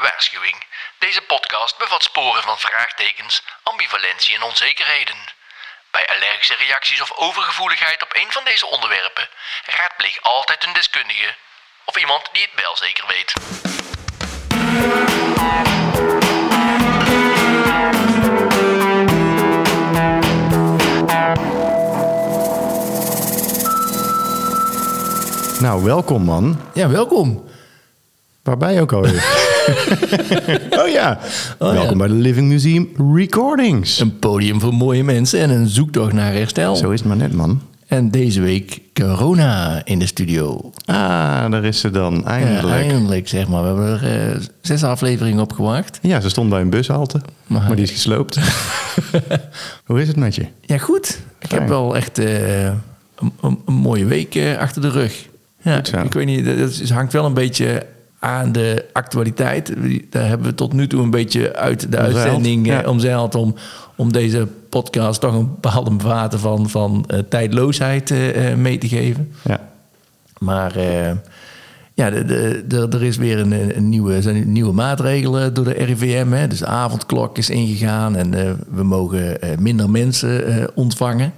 Waarschuwing. Deze podcast bevat sporen van vraagtekens, ambivalentie en onzekerheden. Bij allergische reacties of overgevoeligheid op een van deze onderwerpen raadpleeg altijd een deskundige of iemand die het wel zeker weet. Nou, welkom man. Ja, welkom. Waar ben je ook alweer? oh ja. Oh, welkom ja. bij de Living Museum Recordings. Een podium voor mooie mensen en een zoektocht naar herstel. Zo is het maar net man. En deze week corona in de studio. Ah, daar is ze dan, Ja, eindelijk. eindelijk, zeg maar. We hebben er eh, zes afleveringen op gewacht. Ja, ze stond bij een bushalte, Maar- maar die is gesloopt. Hoe is het met je? Ja, goed. Ik Fijn. heb wel echt eh, een, mooie week eh, achter de rug. Ja, ik weet niet, dat is- hangt wel een beetje aan de actualiteit. Daar hebben we tot nu toe een beetje uit de uitzending ja. eh, omzeild om, om deze podcast toch een bepaalde mate van, van eh, tijdloosheid eh, mee te geven. Ja. Maar ja, de, de, de- er is weer een, een nieuwe, zijn nieuwe maatregelen door de RIVM. Hè. Dus de avondklok is ingegaan en we mogen minder mensen ontvangen.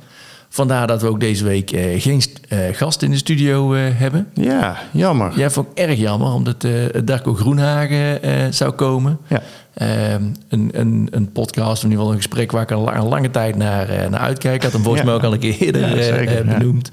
Vandaar dat we ook deze week eh, geen eh, gast in de studio eh, hebben. Ja, jammer. Jij vond ik erg jammer, omdat Darko Groenhagen zou komen. Ja. Ehm, een, een, een podcast, in ieder geval een gesprek waar ik al lang- lange tijd naar, naar uitkijk. Ik had hem volgens mij ook al een keer eerder Ja, zeker, benoemd.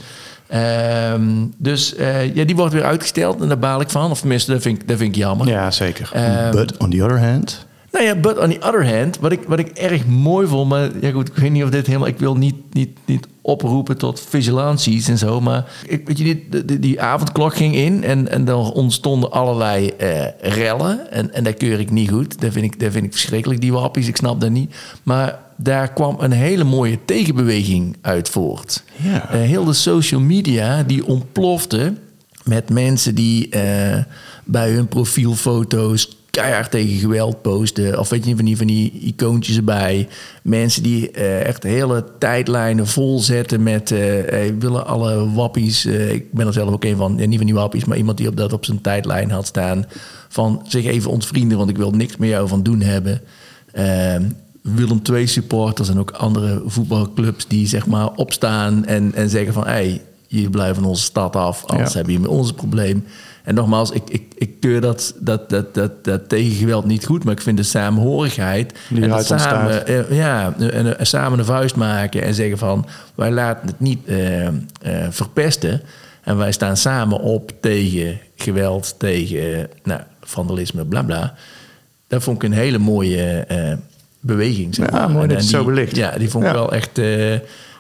Ehm, dus ja, die wordt weer uitgesteld en daar baal ik van. Of tenminste, dat vind ik, dat vind ik jammer. Ja, zeker. Ehm, But on the other hand... Nou ja, but on the other hand, wat ik, wat ik erg mooi vond, maar ja goed, ik weet niet of dit helemaal, ik wil niet, niet, niet oproepen tot vigilanties en zo, maar ik, weet je, die, die, die avondklok ging in en, en dan ontstonden allerlei eh, rellen en, en dat keur ik niet goed. Dat vind ik, dat vind ik verschrikkelijk, die wappies, ik snap dat niet. Maar daar kwam een hele mooie tegenbeweging uit voort. Ja. Eh, heel de social media die ontplofte met mensen die eh, bij hun profielfoto's keihard tegen geweld posten. Of weet je, van die, van die icoontjes erbij. Mensen die eh, echt hele tijdlijnen vol zetten met... eh hey, willen alle wappies... eh, ik ben er zelf ook een van, ja, niet van die wappies... maar iemand die op dat op zijn tijdlijn had staan... van zich even ontvrienden, want ik wil niks meer jou van doen hebben. Ehm, Willem II supporters en ook andere voetbalclubs die zeg maar opstaan en, en zeggen van... Hey, jullie blijven van onze stad af, anders Ja. hebben jullie met ons probleem. En nogmaals, ik, ik, ik keur dat, dat, dat, dat, dat tegengeweld niet goed, maar ik vind de samenhorigheid Die en samen, eh, ja, en, en samen een vuist maken en zeggen van wij laten het niet eh, eh, verpesten en wij staan samen op tegen geweld, tegen eh, nou, vandalisme, bla bla. Dat vond ik een hele mooie eh, beweging. Zeg Ja, mooi En, dat eh, zo belicht. Ja, die vond ik Ja. wel echt. eh,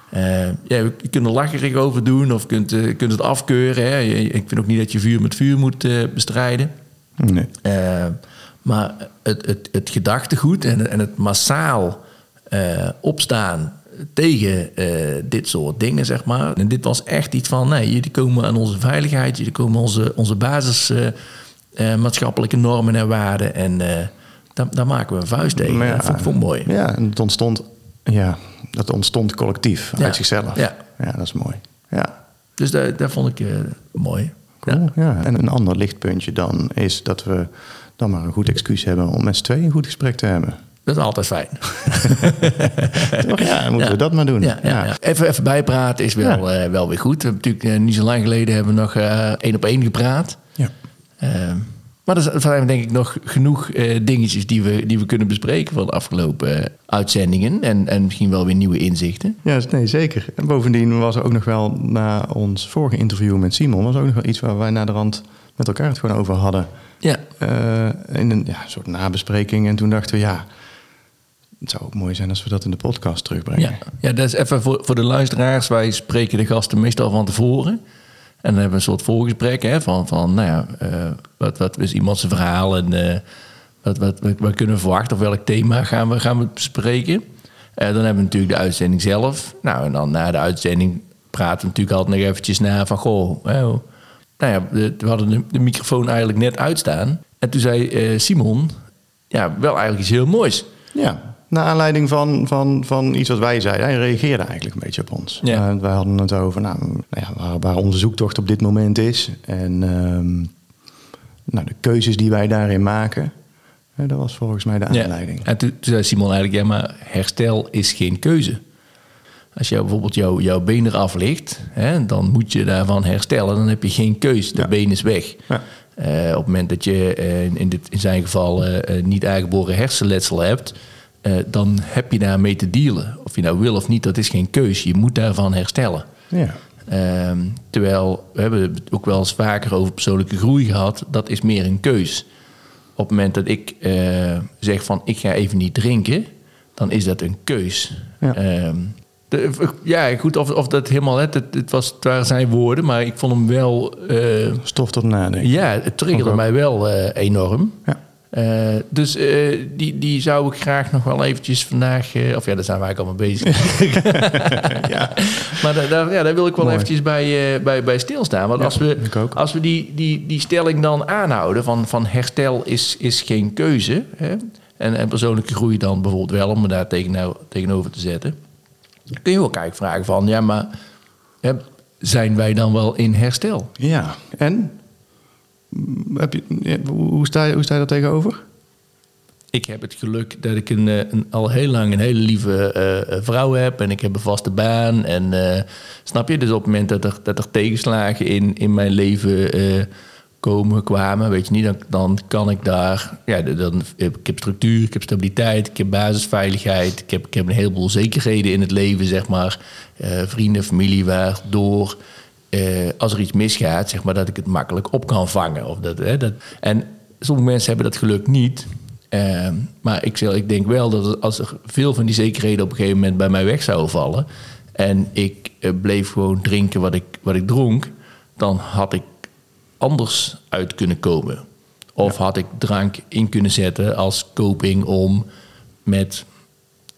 eh, ja, je kunt er lacherig over doen of kunt, eh, kunt het afkeuren. Hè. Ik vind ook niet dat je vuur met vuur moet eh, bestrijden. Nee. Maar het, het, het gedachtegoed en, en het massaal opstaan tegen dit soort dingen, zeg maar. En dit was echt iets van, nee, jullie komen aan onze veiligheid, jullie komen onze, onze basis maatschappelijke normen en waarden. En daar, daar maken we een vuist tegen. Ja, dat vond ik vond ik mooi. Ja, en het ontstond, ja, dat ontstond collectief uit zichzelf. Ja. ja, dat is mooi. Ja, Dus dat, dat vond ik eh, mooi. cool. Ja. En een ander lichtpuntje dan is dat we dan maar een goed excuus hebben om met z'n tweeën een goed gesprek te hebben. Dat is altijd fijn. Toch? Ja, moeten Ja. we dat maar doen. Ja, ja. Even, even bijpraten is wel, eh, wel weer goed. We hebben natuurlijk eh, niet zo lang geleden hebben we nog één op één gepraat. Ja. Maar er zijn denk ik nog genoeg eh, dingetjes die we, die we kunnen bespreken van de afgelopen eh, uitzendingen. En, en misschien wel weer nieuwe inzichten. Ja, nee, zeker. En bovendien was er ook nog wel na ons vorige interview met Simon... was er ook nog wel iets waar wij naderhand met elkaar het gewoon over hadden. Ja, Eh, in een ja, soort nabespreking. En toen dachten we, ja, het zou ook mooi zijn als we dat in de podcast terugbrengen. ja. ja dat is even voor, voor de luisteraars. Wij spreken de gasten meestal van tevoren. En dan hebben we een soort voorgesprek hè, van, van nou ja, eh, wat, wat is iemand zijn verhaal en eh, wat, wat, wat, kunnen we verwachten of welk thema gaan we, gaan we bespreken. Eh, dan hebben we natuurlijk de uitzending zelf. Nou, en dan na de uitzending praten we natuurlijk altijd nog eventjes na van goh, nou ja, we hadden de, de microfoon eigenlijk net uitstaan. En toen zei Simon, ja, wel eigenlijk iets heel moois. Ja, naar aanleiding van, van, van iets wat wij zeiden. Hij reageerde eigenlijk een beetje op ons. Ja. Eh, wij hadden het over nou, nou ja, waar, waar onze zoektocht op dit moment is. En ehm, nou, de keuzes die wij daarin maken. Hè, dat was volgens mij de aanleiding. En toen, toen zei Simon eigenlijk, ja, maar herstel is geen keuze. Als jou bijvoorbeeld jouw jouw been eraf ligt, hè, dan moet je daarvan herstellen. Dan heb je geen keus. De Ja. been is weg. Ja. Eh, op het moment dat je eh, in, dit, in zijn geval eh, eh, niet aangeboren hersenletsel hebt, eh, dan heb je daarmee te dealen. Of je nou wil of niet, dat is geen keus. Je moet daarvan herstellen. Ja. Ehm, terwijl we hebben het ook wel eens vaker over persoonlijke groei gehad. Dat is meer een keus. Op het moment dat ik eh, zeg van ik ga even niet drinken, dan is dat een keus. Ja. Ehm, de- ja, goed, of, of dat helemaal het, het, was, het waren zijn woorden, maar ik vond hem wel. eh, Stof tot nadenken. ja, het triggerde mij wel enorm. Ja. Eh, dus eh, die, die zou ik graag nog wel eventjes vandaag... eh, of ja, daar zijn wij ook allemaal bezig. ja. Maar daar, daar, ja, daar wil ik wel Mooi. eventjes bij, bij, bij stilstaan. Want Ja, als we, ook. als we die, die, die stelling dan aanhouden van, van herstel is, is geen keuze... Hè, en, en persoonlijke groei dan bijvoorbeeld wel, om me daar tegen, tegenover te zetten... kun je wel kijken vragen van, ja, maar hè, zijn wij dan wel in herstel? Ja, en? Hoe, sta je, hoe daar tegenover? Ik heb het geluk dat ik een, eh, een, al heel lang een hele lieve eh, eh, vrouw heb. En ik heb een vaste baan. En snap je? Dus op het moment dat er, dat er tegenslagen in, in mijn leven komen, kwamen, weet je niet, dan, dan kan ik daar. Ja, dan, ik heb structuur, ik heb stabiliteit, ik heb basisveiligheid. Ik heb, ik heb een heleboel zekerheden in het leven, zeg maar. Vrienden, familie, waardoor. Eh, als er iets misgaat, zeg maar, dat ik het makkelijk op kan vangen. Of dat, hè, dat, en sommige mensen hebben dat geluk niet. Ehm, maar ik, ik denk wel dat als er veel van die zekerheden op een gegeven moment bij mij weg zouden vallen. en ik eh, bleef gewoon drinken wat ik, wat ik dronk. dan had ik anders uit kunnen komen. Of had ik drank in kunnen zetten als coping om met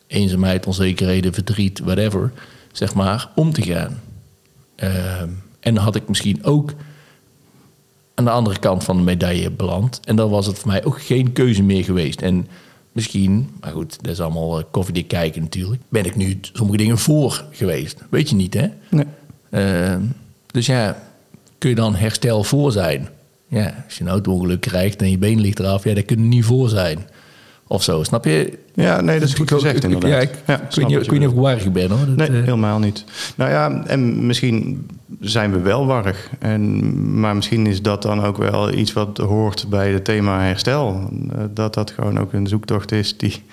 eenzaamheid, onzekerheden, verdriet, whatever, zeg maar, om te gaan. Ehm, en dan had ik misschien ook aan de andere kant van de medaille beland. En dan was het voor mij ook geen keuze meer geweest. En misschien, maar goed, dat is allemaal eh, koffiedik kijken natuurlijk. Ben ik nu sommige dingen voor geweest. Weet je niet, hè? Nee. Ehm, dus ja, kun je dan herstel voor zijn? Ja, als je een auto-ongeluk krijgt en je been ligt eraf, ja, daar kun je niet voor zijn. Of zo, snap je? Ja, nee, dat is goed gezegd inderdaad. Ja, ik, Ja, ik weet niet, wat ik je weet niet of ik warrig ben hoor. Dat, Nee, eh, helemaal niet. Nou ja, en misschien zijn we wel warrig. En, maar misschien is dat dan ook wel iets wat hoort bij het thema herstel. Eh, Dat dat gewoon ook een zoektocht is die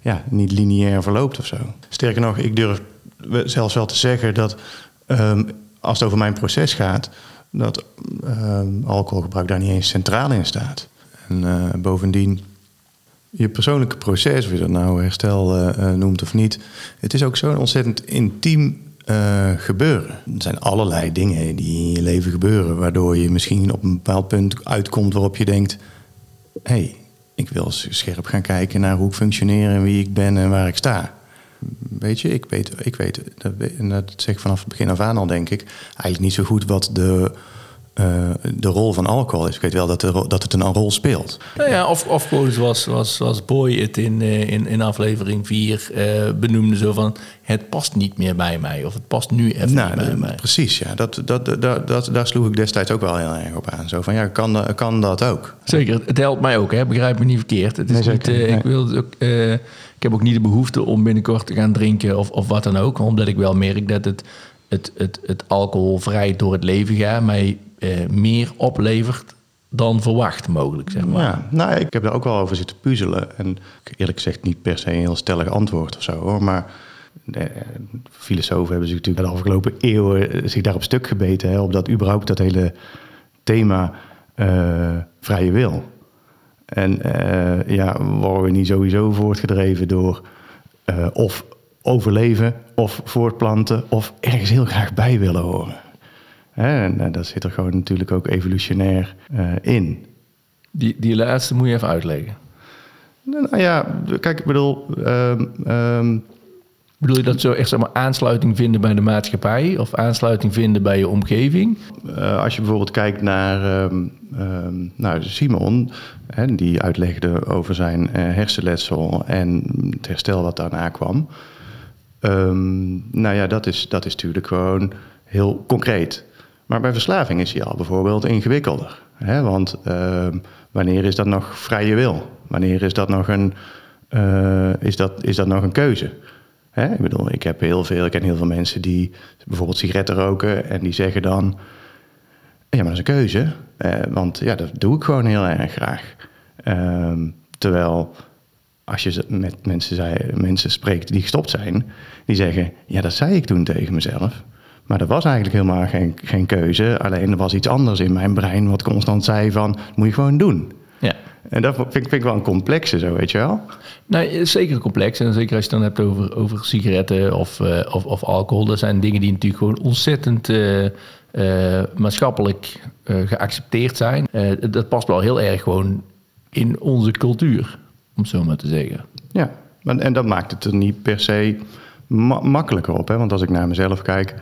ja, niet lineair verloopt of zo. Sterker nog, ik durf zelfs wel te zeggen dat ehm, als het over mijn proces gaat, dat ehm, alcoholgebruik daar niet eens centraal in staat. En eh, bovendien je persoonlijke proces, of je dat nou herstel eh, eh, noemt of niet, het is ook zo'n ontzettend intiem eh, gebeuren. Er zijn allerlei dingen die in je leven gebeuren, waardoor je misschien op een bepaald punt uitkomt waarop je denkt: hé, hey, ik wil scherp gaan kijken naar hoe ik functioneer en wie ik ben en waar ik sta. Weet je, ik weet, ik weet dat, dat zeg ik vanaf het begin af aan al, denk ik, eigenlijk niet zo goed wat de, eh, de rol van alcohol is. Ik weet wel dat, dat het een rol speelt. Nou ja, of, of gewoon zoals, zoals, zoals Boy het in, eh, in, in aflevering 4 eh, benoemde. Zo van, het past niet meer bij mij. Of het past nu even Nou, niet bij de- mij. precies, ja. Dat, dat, dat, dat, dat- daar sloeg ik destijds ook wel heel erg op aan. Zo van, ja, kan, dat- kan dat ook? Zeker, het helpt mij ook, hè? begrijp me niet verkeerd. Het is Nee, niet, eh, ik, wil ook, eh, ik heb ook niet de behoefte om binnenkort te gaan drinken of, of wat dan ook. Omdat ik wel merk dat het, het, het, het alcoholvrij door het leven gaan mij eh, meer oplevert dan verwacht mogelijk, zeg maar. Ja, nou, ik heb daar ook wel over zitten puzzelen. En eerlijk gezegd niet per se een heel stellig antwoord of zo, hoor. Maar de filosofen hebben zich natuurlijk de afgelopen eeuwen eh, zich daar op stuk gebeten. Hè, op dat überhaupt dat hele thema eh, vrije wil. En eh, ja, worden we niet sowieso voortgedreven door eh, of overleven, of voortplanten, of ergens heel graag bij willen horen. En eh, dat zit er gewoon natuurlijk ook evolutionair eh, in. Die, die laatste moet je even uitleggen. Nou ja, kijk, ik bedoel, ehm, Bedoel je dat zo echt zeg maar, aansluiting vinden bij de maatschappij of aansluiting vinden bij je omgeving? eh, als je bijvoorbeeld kijkt naar nou, Simon, hè, die uitlegde over zijn hersenletsel en het herstel wat daarna kwam. Nou ja, dat is, dat is natuurlijk gewoon heel concreet. Maar bij verslaving is hij al bijvoorbeeld ingewikkelder. Hè? Want ehm, wanneer is dat nog vrije wil? Wanneer is dat nog een, eh, is dat, is dat nog een keuze? Hè? Ik bedoel, ik heb heel veel, ik ken heel veel mensen die bijvoorbeeld sigaretten roken en die zeggen dan. Ja, maar dat is een keuze. Eh, want ja, dat doe ik gewoon heel erg graag. Ehm, terwijl als je met mensen, zei, mensen spreekt die gestopt zijn, die zeggen: Ja, dat zei ik toen tegen mezelf. Maar dat was eigenlijk helemaal geen, geen keuze. Alleen er was iets anders in mijn brein wat constant zei: van, dat moet je gewoon doen. Ja. En dat vind, ik- vind ik wel een complexe, zo weet je wel. Nou, zeker complex. En zeker als je het dan hebt over, over sigaretten of, eh, of, of alcohol. Dat zijn dingen die natuurlijk gewoon ontzettend eh, eh, maatschappelijk geaccepteerd zijn. Dat past wel heel erg gewoon in onze cultuur, om het zo maar te zeggen. Ja, maar- en dat maakt het er niet per se ma- makkelijker op. Hè? Want als ik naar mezelf kijk,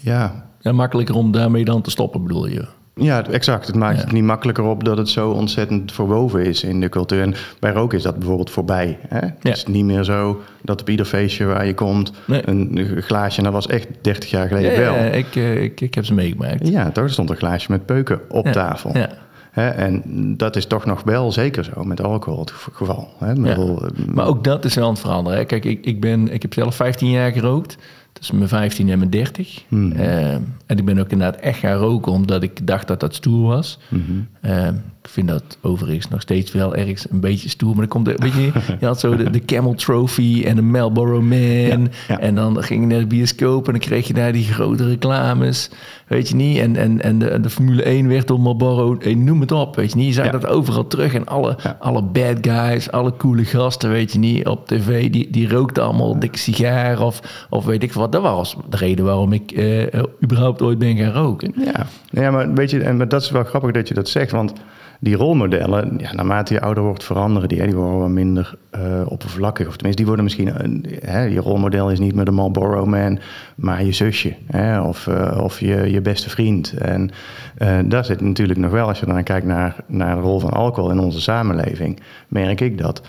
ja, Ja, makkelijker om daarmee dan te stoppen, bedoel je? Ja, exact. Het maakt Ja. het niet makkelijker op dat het zo ontzettend verwoven is in de cultuur. En bij roken is dat bijvoorbeeld voorbij. Hè? Het is niet meer zo dat op ieder feestje waar je komt Nee. een glaasje, en dat was echt 30 jaar geleden Ja, wel. ja, ik, eh, ik, ik heb ze meegemaakt. Ja, toch? Er stond een glaasje met peuken op tafel. ja. Hè? En dat is toch nog wel zeker zo met alcohol het gev- geval. Hè? Bedoel, eh, Maar ook dat is wel aan het veranderen. Hè. Kijk, ik, ik, ben, ik heb zelf 15 jaar gerookt. Tussen mijn 15 en mijn 30. Hmm. Eh, en ik ben ook inderdaad echt gaan roken omdat ik dacht dat dat stoer was. Hmm. Eh, ik vind dat overigens nog steeds wel ergens een beetje stoer. Maar dan komt er, weet je, je had zo de, de Camel Trophy en de Marlboro Man. ja. En dan ging je naar de bioscoop en dan kreeg je daar die grote reclames. Weet je niet? En, en, en de, de Formule 1 werd door Marlboro, eh, noem het op. Weet je niet? Je zag Ja. dat overal terug. En alle, alle bad guys, alle coole gasten, weet je niet, op tv, die, die rookten allemaal dikke sigaar of, of weet ik wat. Dat was de reden waarom ik eh, überhaupt ooit ben gaan roken. Ja, ja maar weet je, en maar dat is wel grappig dat je dat zegt, want die rolmodellen, ja, naarmate je ouder wordt, veranderen die. Hè, die worden minder eh, oppervlakkig. Of tenminste, die worden misschien, eh, hè, je rolmodel is niet meer de Marlboro Man, maar je zusje hè, of, eh, of je, je beste vriend. En daar zit natuurlijk nog wel, als je dan kijkt naar, naar de rol van alcohol in onze samenleving, merk ik dat.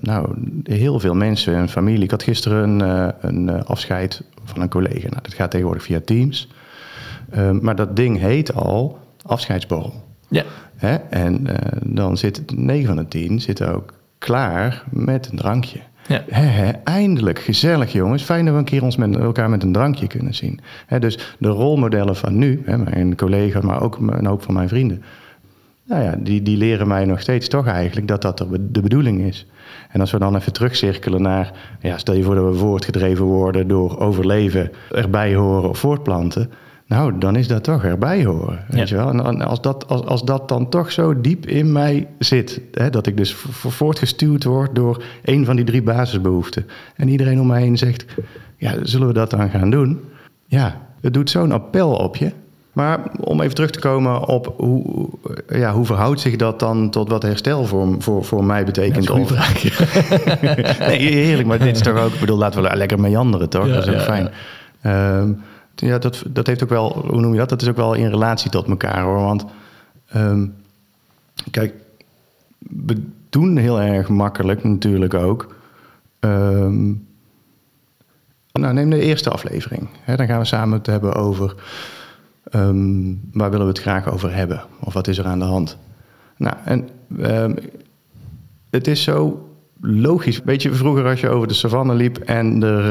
nou, heel veel mensen, een familie. Ik had gisteren een, een afscheid van een collega. Nou, dat gaat tegenwoordig via Teams. Uh, maar dat ding heet al afscheidsborrel. Ja, Hè? En uh, dan zit 9 van de 10 zitten ook klaar met een drankje. Ja. Eindelijk, gezellig jongens. Fijn dat we een keer ons met elkaar met een drankje kunnen zien. Dus de rolmodellen van nu, mijn collega's, maar ook een hoop van mijn vrienden. Nou ja, die, die leren mij nog steeds toch eigenlijk dat dat de bedoeling is. En als we dan even terugcirkelen naar, ja, stel je voor dat we voortgedreven worden door overleven, erbij horen of voortplanten. Nou, dan is dat toch erbij horen. Weet ja. je wel? En als dat, als, als dat dan toch zo diep in mij zit, hè, dat ik dus voortgestuurd word door een van die drie basisbehoeften. En iedereen om mij heen zegt, ja, zullen we dat dan gaan doen? Ja, het doet zo'n appel op je. Maar om even terug te komen op hoe, ja, hoe verhoudt zich dat dan tot wat herstel voor, voor, voor mij betekent? Ja, dat is een vraag. nee, heerlijk, maar dit is toch ook, ik bedoel, laten we lekker meanderen, toch? Ja, dat is ook fijn. Ja. Um, ja, dat, dat heeft ook wel, hoe noem je dat? Dat is ook wel in relatie tot elkaar hoor. Want um, kijk, we doen heel erg makkelijk natuurlijk ook. Um, nou, neem de eerste aflevering. Hè, dan gaan we samen het hebben over um, waar willen we het graag over hebben? Of wat is er aan de hand? Nou, en het is zo logisch. Weet je, vroeger als je over de savanne liep en er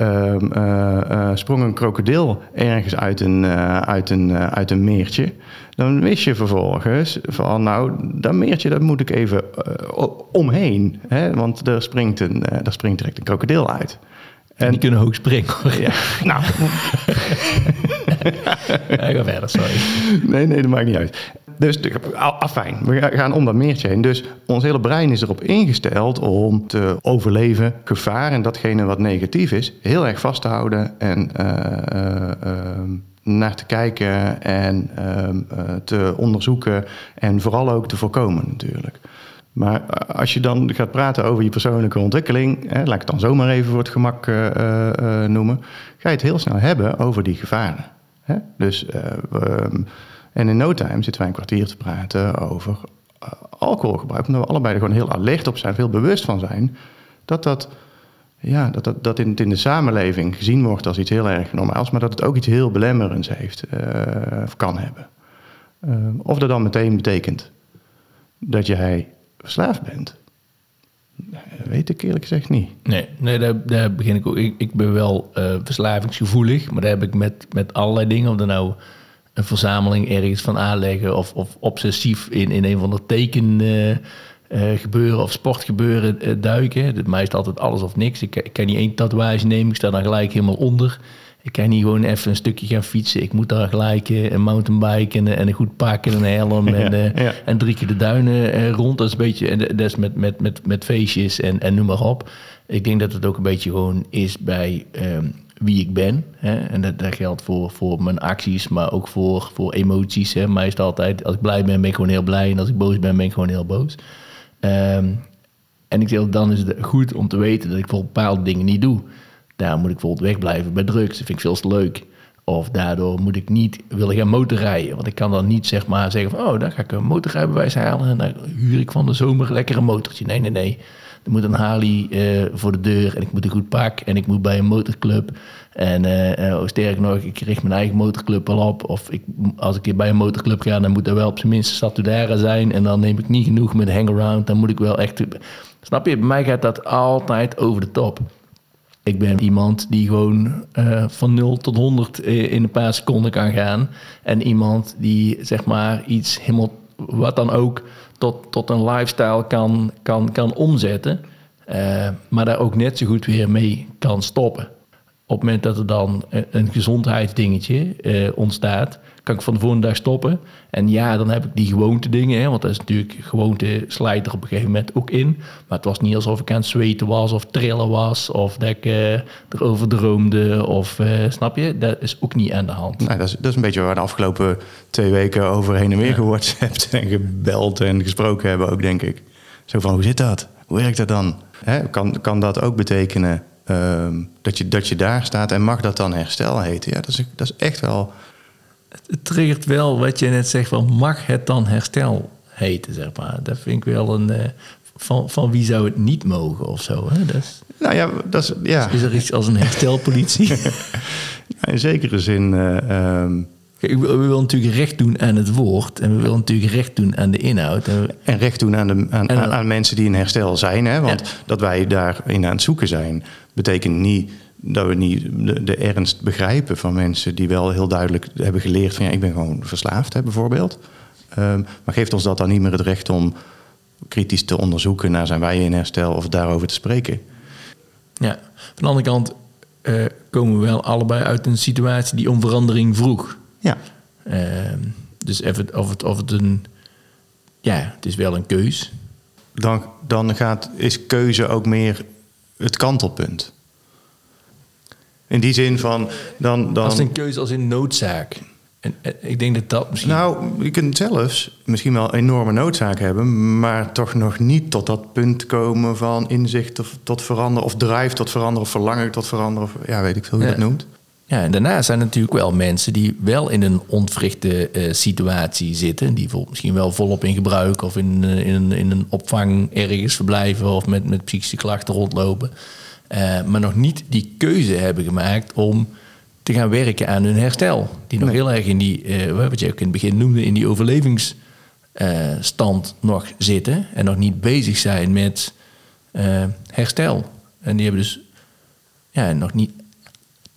uh, uh, uh, sprong een krokodil ergens uit een, uit, een, uit een meertje, dan wist je vervolgens van nou, dat meertje dat moet ik even omheen, hè, want er springt, een, er springt direct een krokodil uit. En die kunnen hoog springen. Ja, nou. ja, ga verder, sorry. Nee, nee, dat maakt niet uit. Dus afijn, we gaan om dat meertje heen. Dus ons hele brein is erop ingesteld om te overleven gevaar en datgene wat negatief is, heel erg vast te houden en uh, uh, naar te kijken en uh, te onderzoeken en vooral ook te voorkomen natuurlijk. Maar als je dan gaat praten over je persoonlijke ontwikkeling, hè, laat ik het dan zomaar even voor het gemak noemen, ga je het heel snel hebben over die gevaren. Hè? Dus we, en in no time zitten wij een kwartier te praten over uh, alcoholgebruik. Omdat we allebei er gewoon heel alert op zijn, heel bewust van zijn. Dat dat, ja, dat, dat, dat in, in de samenleving gezien wordt als iets heel erg normaals. Maar dat het ook iets heel belemmerends heeft, uh, of kan hebben. Ehm, of dat dan meteen betekent dat jij verslaafd bent, weet ik eerlijk gezegd niet. Nee, nee daar, daar begin ik ook. Ik, ik ben wel verslavingsgevoelig, maar daar heb ik met, met allerlei dingen. Of er nou een verzameling ergens van aanleggen of, of obsessief in, in een van de teken uh, uh, gebeuren of sportgebeuren uh, duiken. Het mij is altijd alles of niks. Ik, ik kan niet één tatoeage nemen, ik sta dan gelijk helemaal onder. Ik kan niet gewoon even een stukje gaan fietsen. Ik moet daar gelijk een mountainbike en, en, een goed pak en een helm en, ja, ja. en drie keer de duinen rond. Dat is een beetje, en dat is met, met, met, met feestjes en, en noem maar op. Ik denk dat het ook een beetje gewoon is bij um, wie ik ben. Hè? En dat, dat, geldt voor, voor mijn acties, maar ook voor, voor emoties. Hè? Mij is het altijd, als ik blij ben, ben ik gewoon heel blij. En als ik boos ben, ben ik gewoon heel boos. Um, en ik zeg, dan is het goed om te weten dat ik voor bepaalde dingen niet doe. Daar moet ik bijvoorbeeld wegblijven bij drugs. Dat vind ik veel te leuk. Of daardoor moet ik niet willen gaan motorrijden. Want ik kan dan niet zeg maar zeggen van... oh, dan ga ik een motorrijbewijs halen... en dan huur ik van de zomer lekker een motortje. Nee, nee, nee. Er moet een Harley uh, voor de deur en ik moet een goed pak... en ik moet bij een motorclub. En uh, sterk nog, ik richt mijn eigen motorclub al op. Of ik, als ik bij een motorclub ga... dan moet er wel op zijn minst statutaire zijn... en dan neem ik niet genoeg met hangaround. Dan moet ik wel echt... Snap je? Bij mij gaat dat altijd over de top. Ik ben iemand die gewoon van 0 tot 100 in een paar seconden kan gaan. En iemand die zeg maar iets helemaal, wat dan ook, tot, tot een lifestyle kan, kan, kan omzetten. Uh, maar daar ook net zo goed weer mee kan stoppen. Op het moment dat er dan een gezondheidsdingetje uh, ontstaat, kan ik van de volgende dag stoppen. En ja, dan heb ik die gewoonte dingen, hè, want dat is natuurlijk gewoonte slijt er op een gegeven moment ook in. Maar het was niet alsof ik aan het zweten was of trillen was of dat ik uh, erover droomde of uh, snap je? Dat is ook niet aan de hand. Nou, dat, is, dat is een beetje waar we de afgelopen twee weken over heen en weer ja. gewhatsappt en gebeld en gesproken hebben ook, denk ik. Zo van, hoe zit dat? Hoe werkt dat dan? Hè, kan, kan dat ook betekenen uh, dat, je, dat je daar staat en mag dat dan herstel heten? Ja, dat is, dat is echt wel het triggert wel wat je net zegt van mag het dan herstel heten, zeg maar. Dat vind ik wel een... Uh, van, van wie zou het niet mogen of zo? Hè? Dat is, nou ja, dat is... Ja. Is er iets als een herstelpolitie? ja, in zekere zin... Uh, um... Kijk, we, we willen natuurlijk recht doen aan het woord. En we willen natuurlijk recht doen aan de inhoud. En, en recht doen aan, de, aan, aan, aan, mensen die in herstel zijn. Hè? Want ja. dat wij daarin aan het zoeken zijn... betekent niet dat we niet de, de, ernst begrijpen van mensen die wel heel duidelijk hebben geleerd van ja, ik ben gewoon verslaafd, hè, bijvoorbeeld. Um, maar geeft ons dat dan niet meer het recht om kritisch te onderzoeken naar zijn wij in herstel of daarover te spreken? Ja, van de andere kant uh, komen we wel allebei uit een situatie die om verandering vroeg. Ja. Uh, dus of het, of, het, of het een, ja, het is wel een keus. Dan, dan gaat, is keuze ook meer het kantelpunt. In die zin van dan. dan... Als een keuze als in noodzaak. En, ik denk dat dat misschien. Nou, je kunt zelfs misschien wel enorme noodzaak hebben, maar toch nog niet tot dat punt komen van inzicht of, tot veranderen, of drive tot veranderen, of verlangen tot veranderen, of ja, weet ik veel hoe je ja. dat noemt. Ja, en daarna zijn er natuurlijk wel mensen die wel in een ontwrichte uh, situatie zitten. Die misschien wel volop in gebruik of in, uh, in, een, in een opvang ergens verblijven of met, met psychische klachten rondlopen. Uh, maar nog niet die keuze hebben gemaakt om te gaan werken aan hun herstel. Die nog nee. heel erg in die, wat je ook in het begin noemde, in die overlevingsstand nog zitten. En nog niet bezig zijn met herstel. En die hebben dus ja, nog niet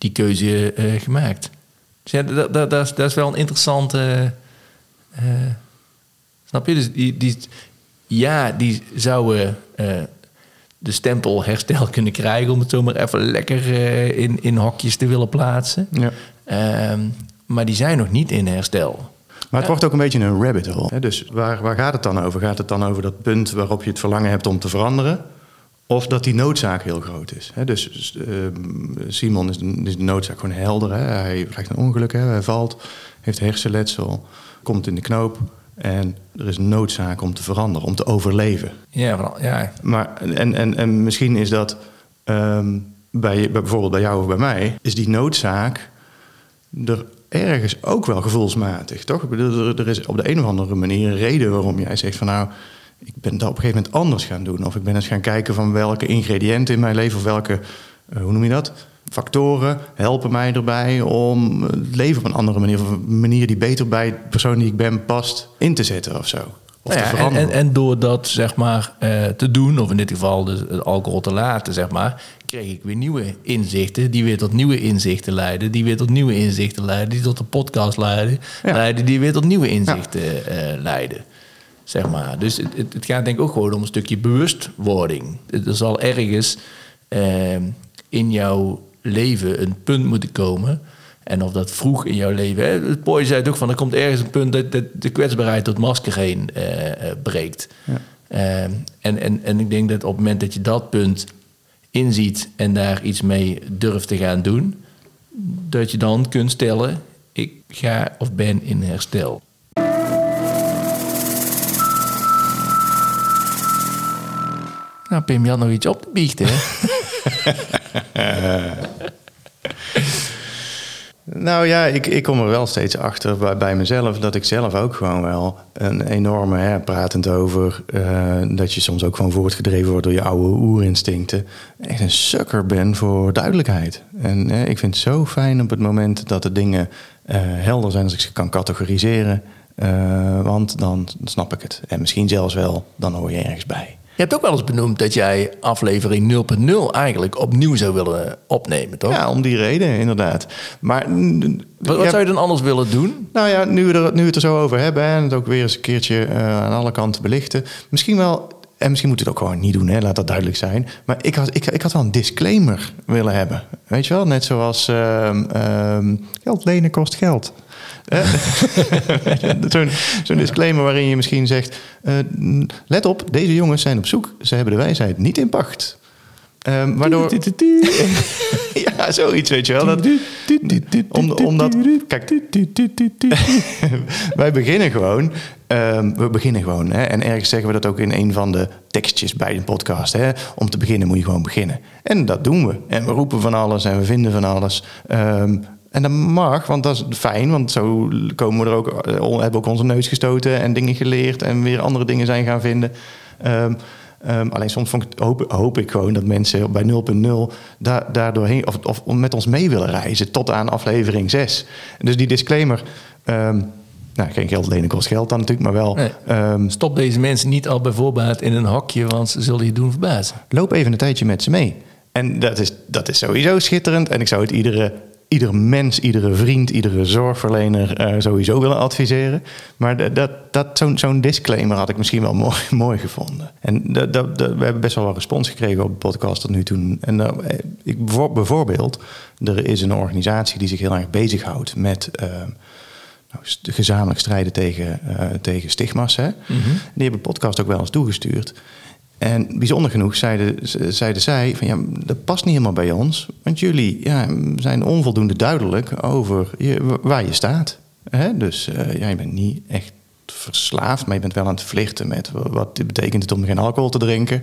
die keuze gemaakt. Dus ja, dat, dat, dat, is, dat is wel een interessante. snap je? Dus die, die, ja, die zouden de stempel herstel kunnen krijgen, om het zo maar even lekker uh, in, in hokjes te willen plaatsen. Ja. Uh, maar die zijn nog niet in herstel. Maar het wordt ook een beetje een rabbit hole. Dus waar, waar gaat het dan over? Gaat het dan over dat punt waarop je het verlangen hebt om te veranderen? Of dat die noodzaak heel groot is. Hè? Dus uh, Simon is de, is de, noodzaak gewoon helder. Hè? Hij krijgt een ongeluk, hè? hij valt, heeft hersenletsel, komt in de knoop. En er is noodzaak om te veranderen, om te overleven. Ja, ja. Maar, en, en, en misschien is dat um, bij, bijvoorbeeld bij jou of bij mij, is die noodzaak er ergens ook wel gevoelsmatig, toch? Ik bedoel, er, er is op de een of andere manier een reden waarom jij zegt van nou, ik ben dat op een gegeven moment anders gaan doen. Of ik ben eens gaan kijken van welke ingrediënten in mijn leven, of welke, uh, hoe noem je dat? factoren helpen mij erbij om het leven op een andere manier, of een manier die beter bij de persoon die ik ben past, in te zetten of zo. Of Nou te ja, en, veranderen. en, en door dat zeg maar eh, te doen, of in dit geval dus het alcohol te laten, zeg maar, kreeg ik weer nieuwe inzichten, die weer tot nieuwe inzichten leiden, die weer tot nieuwe inzichten leiden, die tot een podcast leiden, Ja. leiden die weer tot nieuwe inzichten eh, leiden. Zeg maar. Dus het, het, het gaat denk ik ook gewoon om een stukje bewustwording. Er zal ergens eh, in jouw leven een punt moeten komen. En of dat vroeg in jouw leven. Hè, het Boy zei het ook van er komt ergens een punt dat, dat de kwetsbaarheid tot masker heen eh, eh, breekt. Eh, en, en, en ik denk dat op het moment dat je dat punt inziet en daar iets mee durft te gaan doen, dat je dan kunt stellen: ik ga of ben in herstel. Nou, Pim, je had nog iets op te biechten? Nou ja, ik, ik kom er wel steeds achter bij, mezelf dat ik zelf ook gewoon wel een enorme, hè, pratend over, eh, dat je soms ook gewoon voortgedreven wordt door je oude oerinstincten, echt een sukker ben voor duidelijkheid. En ik vind het zo fijn op het moment dat de dingen eh, helder zijn als ik ze kan categoriseren, eh, want dan snap ik het. En misschien zelfs wel, dan hoor je ergens bij. Je hebt ook wel eens benoemd dat jij aflevering 0.0 eigenlijk opnieuw zou willen opnemen, toch? Ja, om die reden inderdaad. Maar Wat, wat ja, zou je dan anders willen doen? Nou ja, nu we, er, nu we het er zo over hebben en het ook weer eens een keertje eh, aan alle kanten belichten. Misschien wel, en misschien moet het ook gewoon niet doen, hè, laat dat duidelijk zijn. Maar ik had, ik, ik had wel een disclaimer willen hebben. Weet je wel, net zoals ehm, ehm, geld lenen kost geld. Eh, Zo'n disclaimer waarin je misschien zegt: eh, Let op, deze jongens zijn op zoek. Ze hebben de wijsheid niet in pacht. Ehm, waardoor. ja, zoiets, weet je wel. Dat, om, omdat, kijk, wij beginnen gewoon. ehm, we beginnen gewoon. Hè, en ergens zeggen we dat ook in een van de tekstjes bij een podcast. Hè, om te beginnen moet je gewoon beginnen. En dat doen we. En we roepen van alles en we vinden van alles. Ehm, en dat mag, want dat is fijn. Want zo komen we er ook, eh, hebben we ook onze neus gestoten en dingen geleerd. En weer andere dingen zijn gaan vinden. Ehm, ehm, alleen soms vond ik, hoop, hoop ik gewoon dat mensen bij 0.0 da daardoorheen of, of met ons mee willen reizen tot aan aflevering 6. Dus die disclaimer. ehm, nou, geen geld lenen kost geld dan natuurlijk, maar wel. Nee. Stop deze mensen niet al bij voorbaat in een hokje, want ze zullen je doen verbazen. loop even een tijdje met ze mee. En dat is, dat is sowieso schitterend. En ik zou het iedere, iedere mens, iedere vriend, iedere zorgverlener eh, sowieso willen adviseren. Maar dat, dat, zo'n zo'n disclaimer had ik misschien wel mooi, mooi gevonden. En dat, dat, we hebben best wel wat respons gekregen op de podcast tot nu toe. En eh, ik, bijvoor- bijvoorbeeld, er is een organisatie die zich heel erg bezighoudt met... nou, st- gezamenlijk strijden tegen, tegen stigma's. Hè? Die hebben de podcast ook wel eens toegestuurd. En bijzonder genoeg zeiden, zeiden zij van ja, dat past niet helemaal bij ons. Want jullie ja, zijn onvoldoende duidelijk over waar je staat. Dus eh, ja, je bent niet echt verslaafd, maar je bent wel aan het vlichten met wa- wat betekent het om geen alcohol te drinken.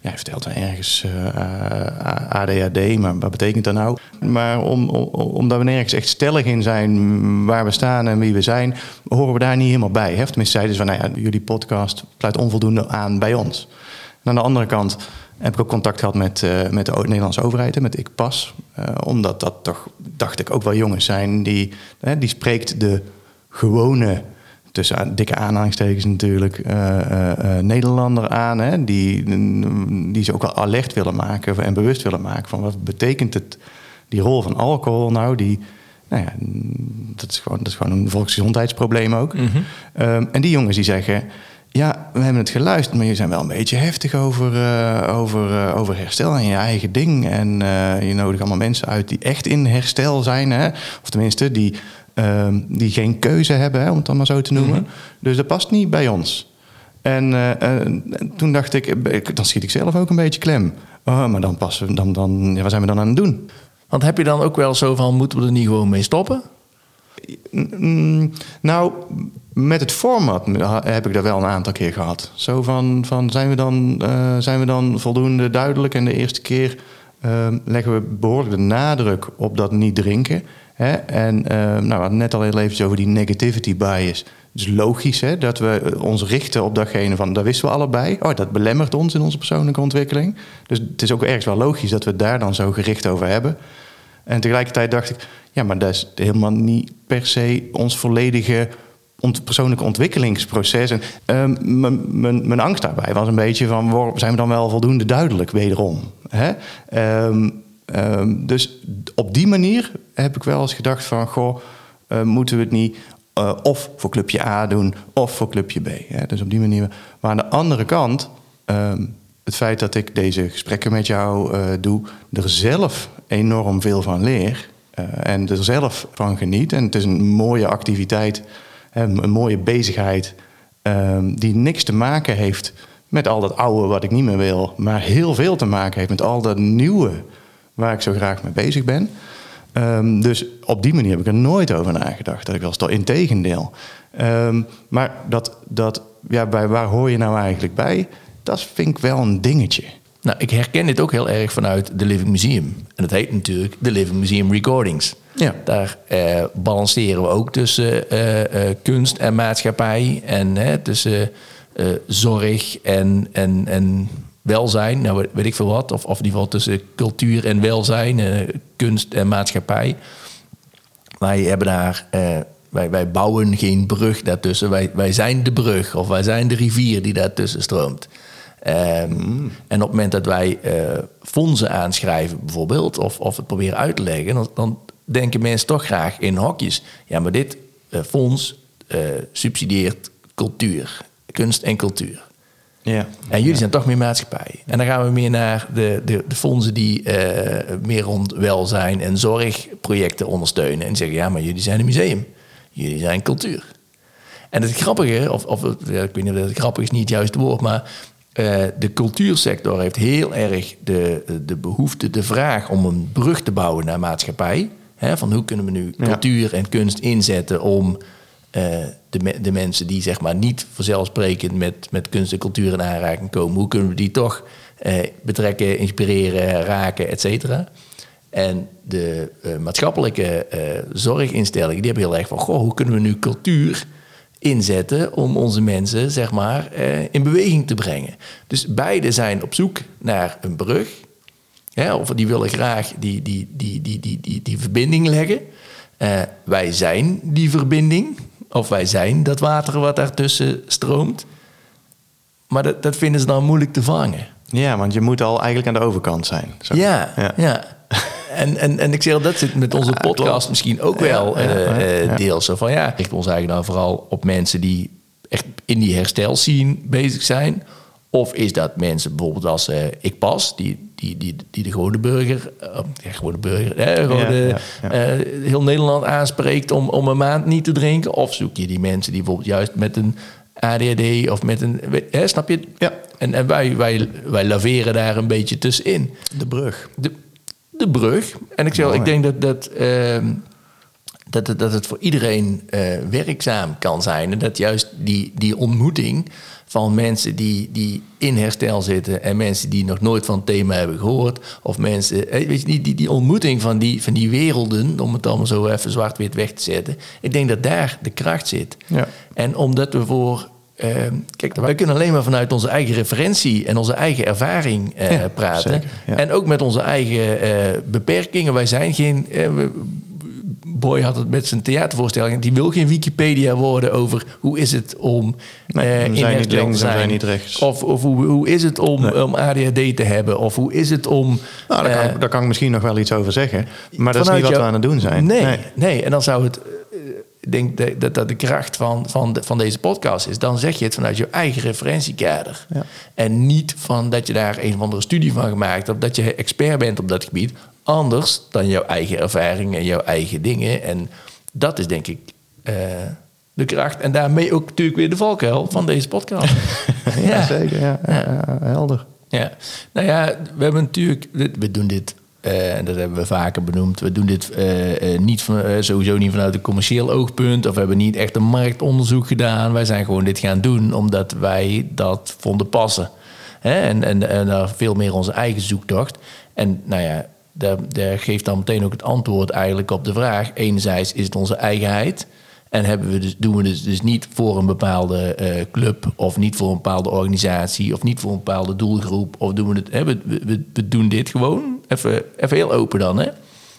Ja, hij vertelt dan ergens eh, ADHD, maar wat betekent dat nou? Maar om, om, omdat we nergens echt stellig in zijn waar we staan en wie we zijn, horen we daar niet helemaal bij. Tenminste, zeiden ze van, nou ja, jullie podcast sluit onvoldoende aan bij ons. En aan de andere kant heb ik ook contact gehad met, eh, met de Nederlandse overheid, met Ik Pas. Eh, omdat dat toch, dacht ik, ook wel jongens zijn die, hè, die spreekt de gewone, tussen dikke aanhalingstekens natuurlijk, eh, Nederlander aan. Hè, die, die ze ook wel alert willen maken en bewust willen maken van wat betekent het, die rol van alcohol nou, die... Nou ja, dat is, gewoon, dat is gewoon een volksgezondheidsprobleem ook. Ehm, en die jongens die zeggen... Ja, we hebben het geluisterd, maar je zijn wel een beetje heftig over, eh, over, eh, over herstel en je eigen ding. En eh, je nodigt allemaal mensen uit die echt in herstel zijn. Hè? Of tenminste, die, ehm, die geen keuze hebben, hè, om het dan maar zo te noemen. Dus dat past niet bij ons. En en toen dacht ik, ik, dan schiet ik zelf ook een beetje klem. Oh, maar dan passen we, dan, dan, ja, wat zijn we dan aan het doen? Want heb je dan ook wel zo van, moeten we er niet gewoon mee stoppen? Nou, met het format heb ik dat wel een aantal keer gehad. Zo van, van zijn, we dan, eh, zijn we dan voldoende duidelijk? En de eerste keer eh, leggen we behoorlijk de nadruk op dat niet drinken. Hè? En eh, nou, we hadden net al heel even over die negativity bias. Het is logisch hè, dat we ons richten op datgene van, dat wisten we allebei. Oh, dat belemmert ons in onze persoonlijke ontwikkeling. Dus het is ook ergens wel logisch dat we daar dan zo gericht over hebben. En tegelijkertijd dacht ik, ja, maar dat is helemaal niet per se ons volledige ont persoonlijke ontwikkelingsproces. En ehm, mijn- angst daarbij was een beetje van, zijn we dan wel voldoende duidelijk wederom? Hè? Ehm, ehm, dus op die manier heb ik wel eens gedacht van, goh, eh, moeten we het niet eh, of voor clubje A doen of voor clubje B. Hè? Dus op die manier. Maar aan de andere kant, het feit dat ik deze gesprekken met jou eh, doe, er zelf enorm veel van leer en er zelf van geniet. En het is een mooie activiteit, een mooie bezigheid ehm, die niks te maken heeft met al dat oude wat ik niet meer wil, maar heel veel te maken heeft met al dat nieuwe waar ik zo graag mee bezig ben. Ehm, dus op die manier heb ik er nooit over nagedacht. Dat ik wel eens in tegendeel. Ehm, maar dat, dat ja, bij waar hoor je nou eigenlijk bij? Dat vind ik wel een dingetje. Nou, ik herken dit ook heel erg vanuit de Living Museum. En dat heet natuurlijk de Living Museum Recordings. Ja. Daar eh, balanceren we ook tussen eh, eh, kunst en maatschappij. En hè, tussen eh, zorg en, en, en welzijn. Nou, weet- ik veel wat. Of, of in ieder geval tussen cultuur en welzijn. kunst en maatschappij. Wij hebben daar... wij, wij bouwen geen brug daartussen. Wij, wij zijn de brug. Of wij zijn de rivier die daartussen stroomt. Ehm, En op het moment dat wij eh, fondsen aanschrijven, bijvoorbeeld, of, of het proberen uit te leggen, dan, dan denken mensen toch graag in hokjes. Ja, maar dit eh, fonds eh, subsidieert cultuur, kunst en cultuur. Ja. En jullie zijn toch meer maatschappij. En dan gaan we meer naar de, de, de fondsen die meer rond welzijn en zorgprojecten ondersteunen. En zeggen, ja, maar jullie zijn een museum. Jullie zijn cultuur. En het grappige, of, of ik weet niet of het grappig is niet het juiste woord, maar eh, de cultuursector heeft heel erg de, de behoefte, de vraag om een brug te bouwen naar maatschappij. Hè, van hoe kunnen we nu Ja. cultuur en kunst inzetten om eh, de, me- de mensen die zeg maar niet vanzelfsprekend met, met kunst en cultuur in aanraking komen, hoe kunnen we die toch eh, betrekken, inspireren, raken, et cetera. En de maatschappelijke zorginstellingen die hebben heel erg van, goh, hoe kunnen we nu cultuur inzetten om onze mensen zeg maar eh, in beweging te brengen. Dus beide zijn op zoek naar een brug. Hè, of die willen graag die, die, die, die, die, die, die verbinding leggen. Eh, wij zijn die verbinding. Of wij zijn dat water wat daartussen stroomt. Maar dat, dat vinden ze dan moeilijk te vangen. ja, want je moet al eigenlijk aan de overkant zijn. Zo. Ja, Ja. ja. En, en, en ik zeg, dat zit met onze podcast misschien ook wel ja. deels. Zo van ja, richten ons eigenlijk dan vooral op mensen die echt in die herstelscene bezig zijn. Of is dat mensen bijvoorbeeld als eh, ik pas, die, die, die, die de gewone burger, ja, gewone burger, hè, Ja, ja, heel Nederland aanspreekt om, om een maand niet te drinken? Of zoek je die mensen die bijvoorbeeld juist met een ADHD of met een, hè, snap je? Ja. En, en wij, wij, wij laveren daar een beetje tussenin De brug. de, de brug. En ik, zeg, ik denk dat, dat, ehm, dat, het, dat het voor iedereen eh, werkzaam kan zijn. En dat juist die, die ontmoeting van mensen die, die in herstel zitten... en mensen die nog nooit van het thema hebben gehoord... of mensen, eh, weet je, die, die, die ontmoeting van die, van die werelden... om het allemaal zo even zwart-wit weg te zetten... ik denk dat daar de kracht zit. Ja. En omdat we voor... ehm, kijk, wij kunnen alleen maar vanuit onze eigen referentie en onze eigen ervaring eh, Ja, praten. zeker, ja. En ook met onze eigen eh, beperkingen. Wij zijn geen. eh, we- Boy had het met zijn theatervoorstelling. Die wil geen Wikipedia worden over hoe is het om Nee, in zijn niet te links zijn. niet rechts. Of, of hoe, hoe is het om, Nee. om ADHD te hebben? Of hoe is het om... Nou, daar, kan, daar kan ik misschien nog wel iets over zeggen. Maar dat is niet wat jou- we aan het doen zijn. Nee, nee. en dan zou het... Ik denk dat- dat dat de kracht van, van, de- van deze podcast is. Dan zeg je het vanuit je eigen referentiekader. Ja. En niet van dat je daar een of andere studie van gemaakt hebt... of dat je expert bent op dat gebied. Anders dan jouw eigen ervaring en jouw eigen dingen. En dat is denk ik eh, de kracht. En daarmee ook natuurlijk weer de valkuil van deze podcast. Ja, zeker. Ja, helder. Ja, nou ja, we hebben natuurlijk, we- doen dit, en dat hebben we vaker benoemd, we doen dit eh, eh, niet eh, sowieso niet vanuit een commercieel oogpunt, of we hebben niet echt een marktonderzoek gedaan. Wij zijn gewoon dit gaan doen omdat wij dat vonden passen. Hè? En, en, en veel meer onze eigen zoektocht. En nou ja, daar, daar geeft dan meteen ook het antwoord eigenlijk op de vraag. Enerzijds is het onze eigenheid. En hebben we dus, doen we dus, dus niet voor een bepaalde eh, club of niet voor een bepaalde organisatie of niet voor een bepaalde doelgroep. Of doen we het, hè, we, we, doen dit gewoon, even, even heel open dan. Hè?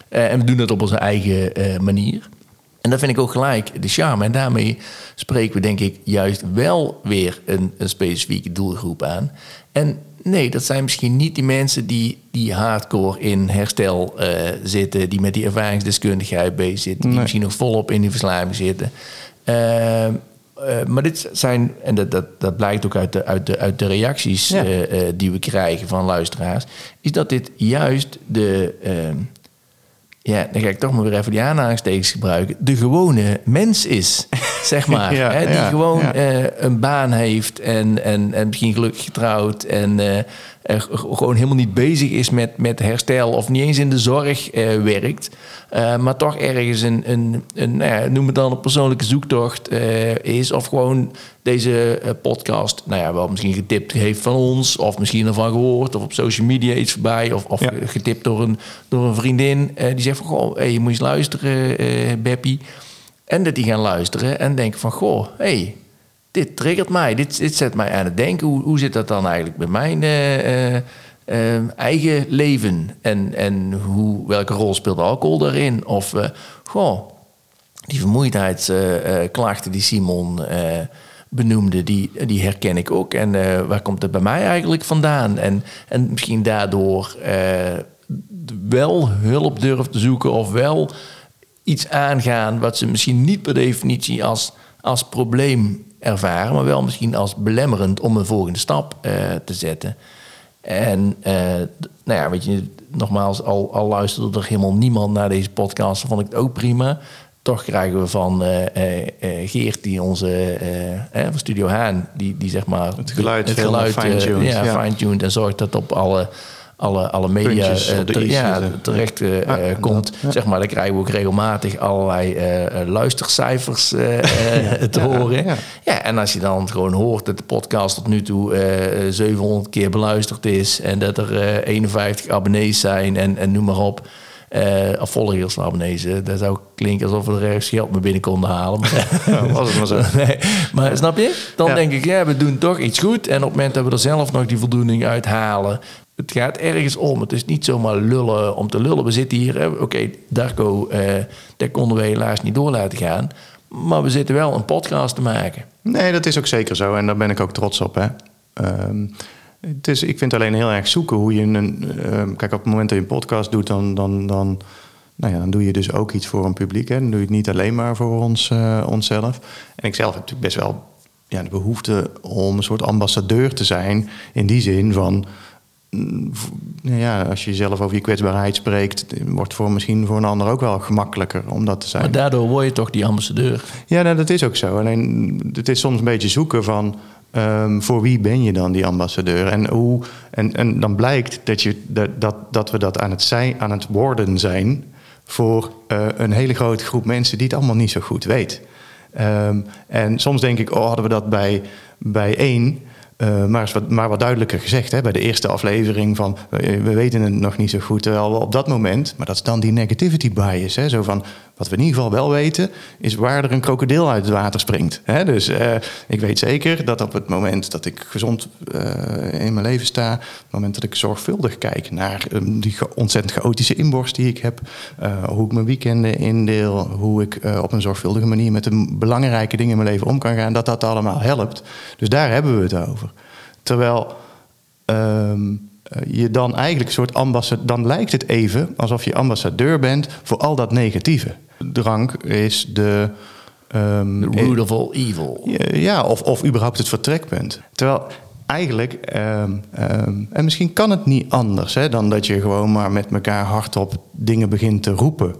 Eh, en we doen het op onze eigen eh, manier. En dat vind ik ook gelijk de charme. En daarmee spreken we denk ik juist wel weer een, een specifieke doelgroep aan. En nee, dat zijn misschien niet die mensen die, die hardcore in herstel eh, zitten, die met die ervaringsdeskundigheid bezig zitten, die misschien nog volop in die verslaving zitten. Eh, eh, maar dit zijn, en dat, dat, dat blijkt ook uit de, uit de, uit de reacties Ja. eh, die we krijgen van luisteraars, is dat dit juist de, ehm, ja, dan ga ik toch maar weer even die aanhalingstekens gebruiken, de gewone mens is, zeg maar. Ja, hè, die ja, gewoon ja. eh, een baan heeft en, en, en misschien gelukkig getrouwd en eh, er gewoon helemaal niet bezig is met, met herstel of niet eens in de zorg eh, werkt, eh, maar toch ergens een, een, een nou ja, noem het dan een persoonlijke zoektocht eh, is of gewoon deze podcast, nou ja, wel misschien getipt heeft van ons of misschien ervan gehoord of op social media iets voorbij of, of Ja. getipt door een, door een vriendin die zegt van goh, hey, je moet eens luisteren, Beppie. En dat die gaan luisteren en denken van... goh, hey, dit triggert mij, dit, dit zet mij aan het denken. Hoe, hoe zit dat dan eigenlijk met mijn eh, eh, eh, eigen leven? En, en hoe, welke rol speelt alcohol daarin? Of, eh, goh, die vermoeidheidsklachten die Simon benoemde, die, die herken ik ook. En waar komt het bij mij eigenlijk vandaan? En, en misschien daardoor wel hulp durven te zoeken of wel iets aangaan wat ze misschien niet per definitie als, als probleem ervaren, maar wel misschien als belemmerend om een volgende stap eh, te zetten. En eh, nou ja, weet je, nogmaals, al, al luisterde er helemaal niemand naar deze podcast, vond ik het ook prima. Toch krijgen we van eh, Geert, die onze van Studio Haan, die, die zeg maar Het geluid het geluid fine-tuned, ja, ja. en zorgt dat op alle, alle, alle media eh, ja, terecht eh, eh, en komt. dat. Zeg maar, dan krijgen we ook regelmatig allerlei luistercijfers te horen. ja. En als je dan gewoon hoort dat de podcast tot nu toe eh, 700 keer beluisterd is en dat er eh, 51 abonnees zijn en, en noem maar op. of volgers van abonnees. Dat zou klinken alsof we er ergens geld mee binnen konden halen. Maar, Ja, was het maar zo. nee, maar snap je? Dan Ja. denk ik, ja, we doen toch iets goed. En op het moment dat we er zelf nog die voldoening uit halen. Het gaat ergens om. Het is niet zomaar lullen om te lullen. We zitten hier, oké, Darko, eh daar konden we helaas niet door laten gaan. Maar we zitten wel een podcast te maken. Nee, dat is ook zeker zo. En daar ben ik ook trots op. Hè. Ehm, het is, ik vind alleen heel erg zoeken hoe je een. ehm, kijk, op het moment dat je een podcast doet, dan, dan, dan, nou ja, dan doe je dus ook iets voor een publiek. Hè. Dan doe je het niet alleen maar voor ons, eh, onszelf. En ik zelf heb natuurlijk best wel ja, de behoefte om een soort ambassadeur te zijn. In die zin van. Mm, nou ja, als je zelf over je kwetsbaarheid spreekt, wordt voor misschien voor een ander ook wel gemakkelijker om dat te zijn. Maar daardoor word je toch die ambassadeur. Ja, nou, dat is ook zo. Alleen het is soms een beetje zoeken van ehm, voor wie ben je dan die ambassadeur? En, hoe, en, en dan blijkt dat, je, dat, dat, dat we dat aan het, zijn, aan het worden zijn voor eh, een hele grote groep mensen die het allemaal niet zo goed weet. Ehm, en soms denk ik, oh, hadden we dat bij, bij één. Eh, maar, wat, maar wat duidelijker gezegd, hè, bij de eerste aflevering van eh, we weten het nog niet zo goed. Terwijl we op dat moment, maar dat is dan die negativity bias. Hè, zo van wat we in ieder geval wel weten, is waar er een krokodil uit het water springt. Dus eh, ik weet zeker dat op het moment dat ik gezond eh, in mijn leven sta, op het moment dat ik zorgvuldig kijk naar eh, die ontzettend chaotische inborst die ik heb, eh, hoe ik mijn weekenden indeel, hoe ik op een zorgvuldige manier met de belangrijke dingen in mijn leven om kan gaan, dat dat allemaal helpt. Dus daar hebben we het over. Terwijl ehm, eh, je dan eigenlijk een soort ambassadeur... dan lijkt het even alsof je ambassadeur bent voor al dat negatieve. Drank is de... ehm, The root of all evil. ja, of, of überhaupt het vertrekpunt. Terwijl eigenlijk, ehm, ehm, en misschien kan het niet anders hè, dan dat je gewoon maar met elkaar hardop dingen begint te roepen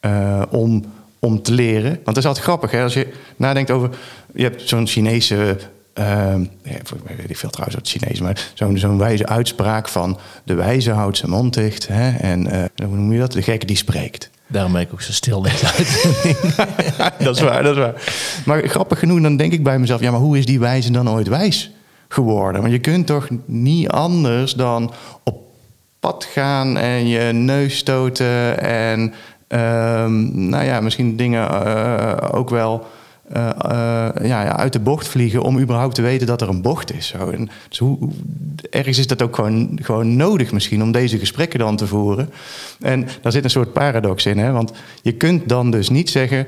eh, om, om te leren. Want dat is altijd grappig hè, als je nadenkt over, je hebt zo'n Chinese. Ehm, ja, voor- ik weet niet veel trouwens uit het Chinees, maar zo'n zo'n wijze uitspraak van de wijze houdt zijn mond dicht. Hè, en eh, hoe noem je dat? De gek die spreekt. Daarom ben ik ook zo stil deze uitzending. dat is waar, dat is waar. Maar grappig genoeg, dan denk ik bij mezelf... ja, maar hoe is die wijze dan ooit wijs geworden? Want je kunt toch niet anders dan op pad gaan... en je neus stoten en... ehm, nou ja, misschien dingen eh, ook wel eh, eh, ja, uit de bocht vliegen om überhaupt te weten dat er een bocht is. Zo. En dus ergens is dat ook gewoon, gewoon nodig misschien om deze gesprekken dan te voeren. En daar zit een soort paradox in, hè? want je kunt dan dus niet zeggen.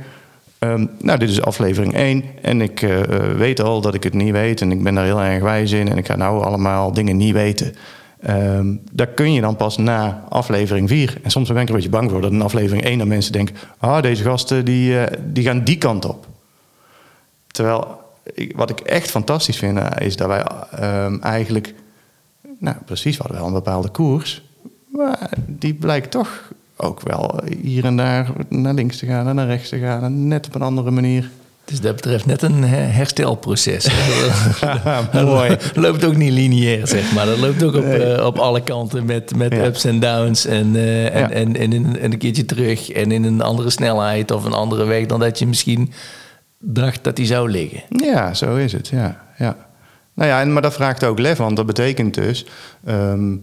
ehm, nou, dit is aflevering 1 en ik eh, weet al dat ik het niet weet en ik ben daar heel erg wijs in en ik ga nou allemaal dingen niet weten. Ehm daar kun je dan pas na aflevering 4. En soms ben ik er een beetje bang voor dat in aflevering 1 dan mensen denken: ah, deze gasten die, die gaan die kant op. Terwijl ik, wat ik echt fantastisch vind, eh, is dat wij ehm, eigenlijk, nou precies, we hadden wel een bepaalde koers, maar die blijkt toch ook wel hier en daar naar links te gaan en naar rechts te gaan, en net op een andere manier. Dus dat betreft net een herstelproces. Mooi. Dat loopt ook niet lineair, zeg maar. Dat loopt ook op, eh, op alle kanten met, met Ja. ups en downs. En, eh, en, Ja. en, en, in- en een keertje terug. En in een andere snelheid of een andere weg dan dat je misschien dacht dat die zou liggen. Ja, zo is het, ja. ja. Nou ja, en, maar dat vraagt ook lef, want dat betekent dus... ehm,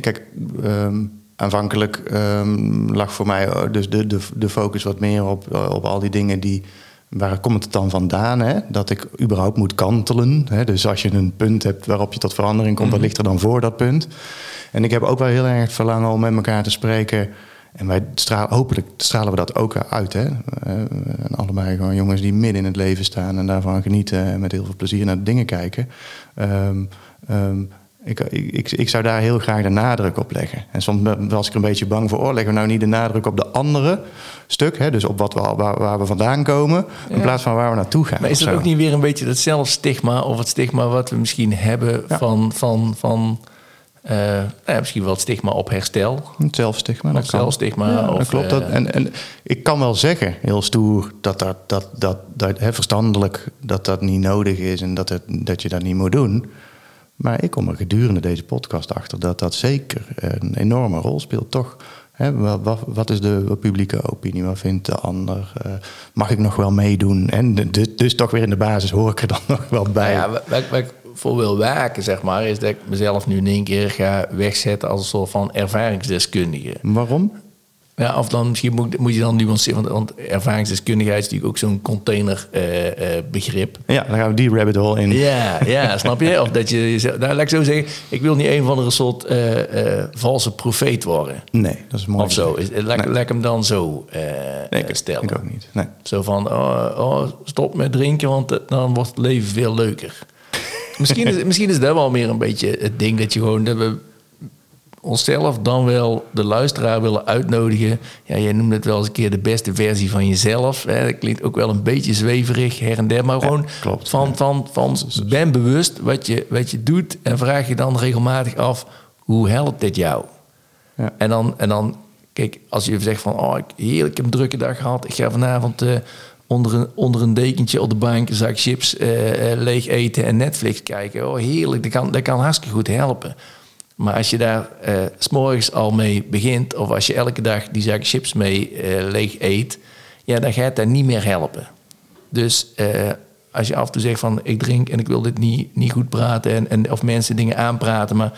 kijk, ehm, aanvankelijk ehm, lag voor mij eh, dus de, de, de focus wat meer op, op al die dingen die... Waar komt het dan vandaan? Hè? Dat ik überhaupt moet kantelen. Hè? Dus als je een punt hebt waarop je tot verandering komt, wat ligt er dan voor dat punt? En ik heb ook wel heel erg het verlangen om met elkaar te spreken. En wij stralen, hopelijk stralen we dat ook uit. Hè? Eh, en allebei gewoon jongens die midden in het leven staan en daarvan genieten en met heel veel plezier naar dingen kijken. Ehm, ehm, ik, ik, ik zou daar heel graag de nadruk op leggen. En soms was ik er een beetje bang voor. Oh, leggen we nou niet de nadruk op de andere stuk? Hè? Dus op wat we, waar, waar we vandaan komen. In Ja. plaats van waar we naartoe gaan. Maar is dat ook niet weer een beetje dat zelfstigma... of het stigma wat we misschien hebben Ja. van... van, van eh, nou ja, misschien wel het stigma op herstel. Het zelfstigma. dat zelfstigma, Ja, dat of, klopt. Dat, eh, en, en ik kan wel zeggen, heel stoer, dat dat, dat, dat, dat hè, verstandelijk dat dat niet nodig is en dat, het, dat je dat niet moet doen. Maar ik kom er gedurende deze podcast achter dat dat zeker een enorme rol speelt, toch? Hè, wat, wat, is de publieke opinie? Wat vindt de ander? Eh, mag ik nog wel meedoen? En dus toch weer in de basis hoor ik er dan nog wel bij. Nou ja, ik voor wil waken, zeg maar, is dat ik mezelf nu in één keer ga wegzetten als een soort van ervaringsdeskundige. Waarom? Ja, of dan misschien moet, moet je dan nuanceren, want, want ervaringsdeskundigheid is natuurlijk ook zo'n containerbegrip. Ja, dan gaan we die rabbit hole in. ja, ja, snap je? Of dat je, nou, laat ik zo zeggen, ik wil niet een van een soort eh, eh, valse profeet worden. Nee, dat is mooi. Of zo. Is, laat, Nee. laat hem dan zo eh, Nee, eh, ik, stellen. ik ook niet. Nee. Zo van, oh, oh, stop met drinken, want dan wordt het leven veel leuker. Misschien, is, misschien is dat wel meer een beetje het ding dat je gewoon... Dat we onszelf dan wel de luisteraar willen uitnodigen. Ja, jij noemt het wel eens een keer de beste versie van jezelf. Hè? Dat klinkt ook wel een beetje zweverig her en der. Maar gewoon klopt. van, van, van ben bewust wat je, wat je doet... en vraag je dan regelmatig af, hoe helpt dit jou? Ja. En dan, en dan, kijk, als je zegt van, oh, ik, heerlijk, ik heb een drukke dag gehad. Ik ga vanavond eh, onder, een, onder een dekentje op de bank een zak chips eh, leeg eten en Netflix kijken. Oh, heerlijk, dat kan, dat kan hartstikke goed helpen. Maar als je daar s s'morgens al mee begint, of als je elke dag die zak chips mee leeg eet, ja, dan gaat dat niet meer helpen. Dus als je af en toe zegt van ik drink en ik wil dit niet, niet goed praten, en, en, of mensen dingen aanpraten, maar